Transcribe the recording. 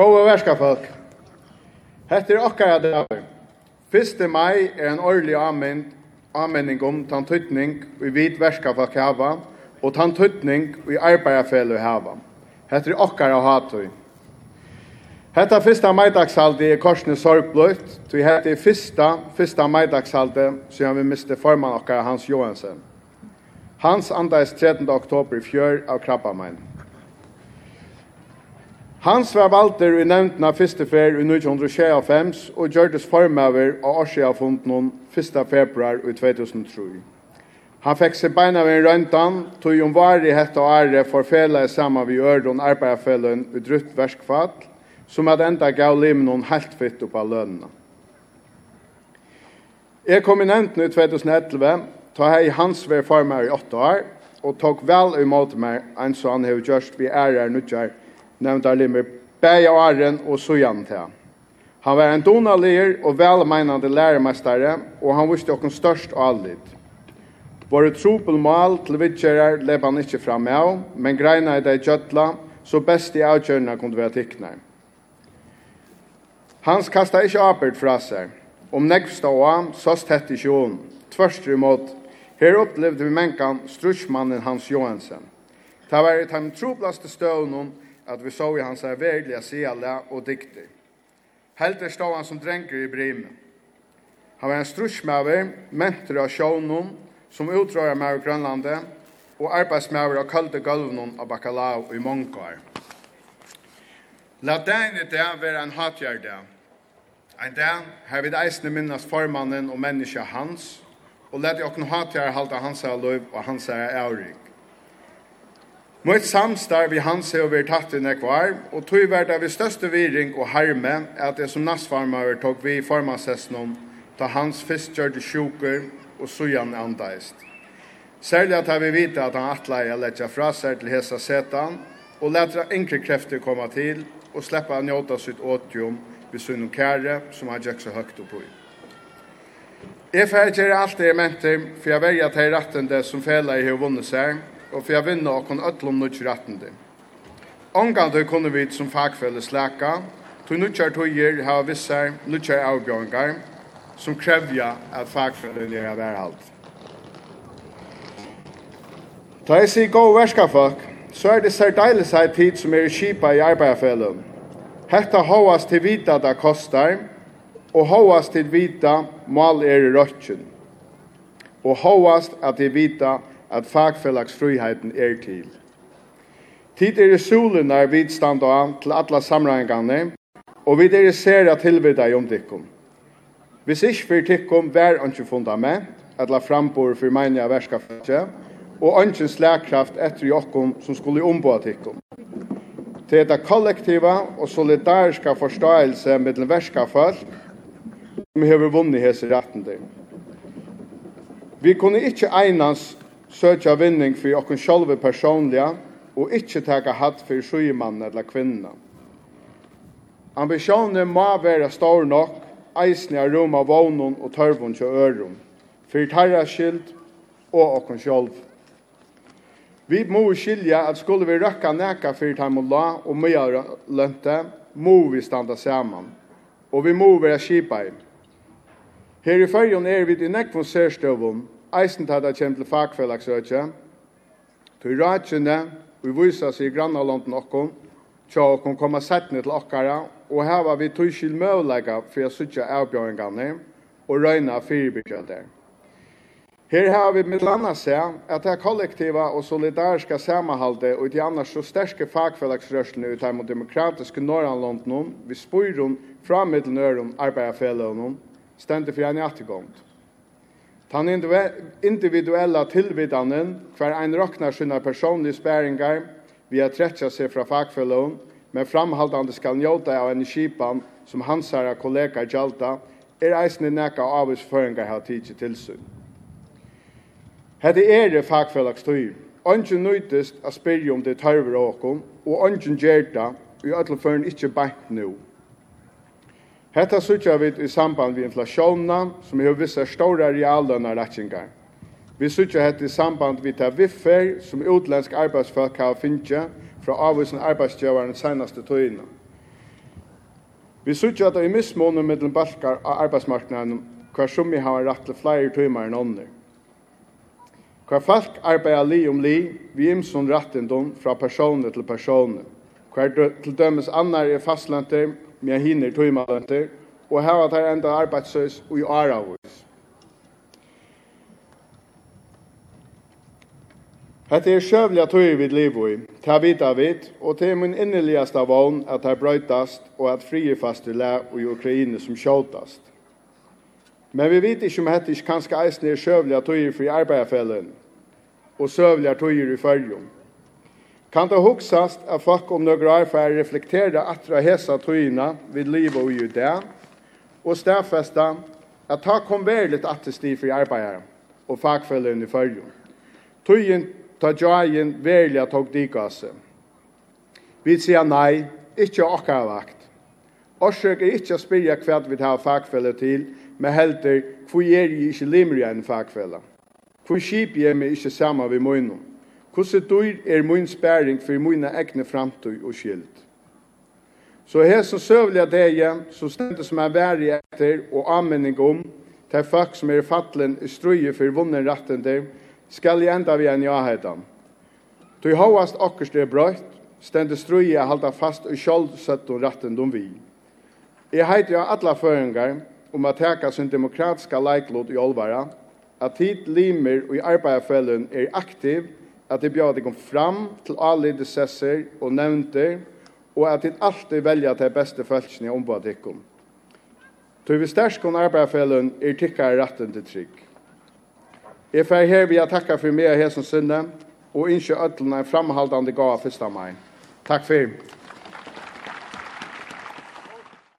Gåa verska folk. Hette er okkara dagar. 1. mai er en årlig anmynd, anmynding om tantutning vi vit verska folk hava og tantutning i arbeidarfelu hava. Hette er okkara hatøy. Hetta fyrsta maidagshaldi er korsni sorgbløyt, tog hette er fyrsta, fyrsta maidagshaldi siden vi miste formann okkara Hans Johansen. Hans andais 13. oktober i fjør av krabbamein. Hans var valter i nevntna fyrste fer i 1925 og gjørtes formøver av Årsjafundnån 1. februar i 2003. Han fikk seg beina ved røntan, tog om var i hette og ære for fele sammen vi øron arbeidsfellen i drutt verskfall, som at enda gav limnon helt fytt opp av lønene. Jeg kom i nevnten i 2011, ta hei hans ved formøver i åtte år, og tok vel imot meg enn så han hei gjørst vi ære nudjar nevntar limmer, bæja åren og sujan til. Han var en donalir og velmeinande læremestare, og han visste okkur størst allit. Våre trupelmal til vidtjerar lep han ikkje fram av, men greina i det gjøtla, så best i avgjørna kunne være tikknar. Hans kasta ikkje apert fra seg. Om negvsta oa, såst hett i sjån. Tvørst imot, her opplevde vi menkan strutsmannen Hans Johansen. Det var i den troblaste støvnen, at vi så i hans her verdelige sjele og dikter. Helter stod han som drenker i brimen. Han var en strutsmæver, mentor av sjånen, som utrører meg i Grønlandet, og arbeidsmæver av kalde gulvnen av bakalau i Munkar. La dagen i dag være en hatgjerde. En dag har vi eisne minnes formannen og mennesket hans, og let i åkne hatgjerde halte hans her lov og hans er avrik. Mot samstar vi hans har vært tatt inn ekvar, og tog vært av vi største viring og herme at det som nassfarmer tog vi i formansessen ta hans fisk gjør det sjuker og sujan andaist. Særlig at vi vite at han atleie letja fra seg til hesa setan, og letra enkle krefter komme til, og sleppa å njåta sitt åtium vi og kære som han gjøk så høgt oppi. Jeg færger alt det jeg mente, for jeg verger til rettende som fela i hei vunnet seg, og for jeg å vinne okkon øtlom nødgjrettende. Ångande kunne vi som fagfelle slæka, tog nødgjert høyer hava visser nødgjert avbjørngar, som krevja at fagfelle gjør av erhalt. Da jeg sier gå verska folk, så er det sær deilig seg tid som er i kipa i arbeidsfellum. Hetta hovast til vita da kostar, og hovast til vita mal er i røtjen, og hovast at til vita at fagfellagsfriheten er til. Tid er i solen når vi stand av til alle samrengene, og vi er i serie tilvidda i omtikkum. Hvis ikke for tikkum vær ikke fundament, at la frambor for mine verskafatje, og ikke slagkraft etter i som skulle ombå tikkum. Til det kollektiva og solidariska forståelse med den verskafalt, som vi har vunnet hese retten til. Vi kunne ikke einas søkja vinning for okken sjálve personliga og ikkje taka hatt for sjumann eller kvinna. Ambisjonen må være stor nok, eisne av rom av vånen og tørvun til ørum, for tarra skild og okkur sjálv. Vi må skilja at skulle vi røkka neka for tarmullah og mye lønte, må vi standa saman, og vi må være skipa i. Her i fyrjon er vi i nekvun særstøvun, eisen tatt av kjem til fagfellagsøkje, til ratjene, vi viser seg i grannalanden okkom, tja okkom koma settene til okkara, og her var vi tøyskil møvlega for å sutja avbjøringane og røyna fyrirbyggjande. Her har vi med landa seg at det kollektiva og solidariska samahalde og de annars så sterske fagfellagsrørslene ut her mot demokratiske norranlandene vi spyrum fra middelnørum arbeiderfellene stendet for en jattegånd. Den individuella tilvidanen, hver ein raknar sina personlige spæringar, vi har tretja seg fra fagfellon, men framhaldande skal njóta av en kipan som hansara kollega gjalda, er eisne nekka avvisføringar har tidsi tilsyn. Hette er det fagfellagstyr. Ongen nøytist a spyrja om det tørver åkom, og ongen gjerda, vi ætla førin ikkje bænt nu. Hetta søkja vit i samband við inflationna, som hevur vissar stórar reallønarlækkingar. Vi søkja hetta i samband við ta viffer som utlendsk arbeidsfólk hava finnja frá avvísin arbeiðsgjevarin seinastu tøyna. Vi søkja at í mismunum millum balkar á arbeiðsmarknaðinum hvar summi hava rætt til fleiri tøymar enn onnur. Hvar folk arbeiða li um li, við imsun rættindum frá persónu til persónu. Hvar til dømes annar er fastlandir med hinner tøymalønter, og her at her enda arbeidsløs og i aravus. Hette er sjøvliga i, vid livoi, ta vita vit, og til min innerligaste av vogn at her brøytast og at frie faste læ og i Ukraina som sjåtast. Men vi vet ikke om hette ikke kanskje eisne er sjøvliga tøyer fri arbeidsfellen og sjøvliga tøyer i fyrjum. Kan det huxast at folk om några år får reflektera att dra häsa tröjna vid og och det, där och at att ta konverligt att det stig för arbetare och fackfällen i följo. Tröjen ta jajen välja tog dikasse. Vi sier nei, ikkje okkar vakt. Orsøk er ikkje å spyrja hva vi tar fagfelle til, men helter, hvor er jeg ikkje limri enn fagfelle? Hvor skip jeg meg ikkje saman vi møynum? Hvordan dyr er min spæring for mine egne framtøy og skilt. Så her som søvliga deg, så stendet som er væri etter og anmenning om, til folk som er fattelen i strøye for vunnen retten der, skal jeg enda vi en jahetan. Du hovast okkerst er brøyt, stendet strøye er halda fast og sjåld søtt og retten de vi. Jeg heiter jo alla føringar om at teka sin demokratiska leiklod i olvara, at hit limer og i arbeiderfellen er aktiv, at jeg bjør at bjöd kom fram til alle dissesser og nevnter, og at det alltid velja til beste følelsen om på at det. Så vi størst kun arbeidsfellen er tikkere retten til trygg. Jeg fer her vil jeg takke for meg og hesen sinne, og innskje øtlene en framhaldande gav av 1. mai. Takk for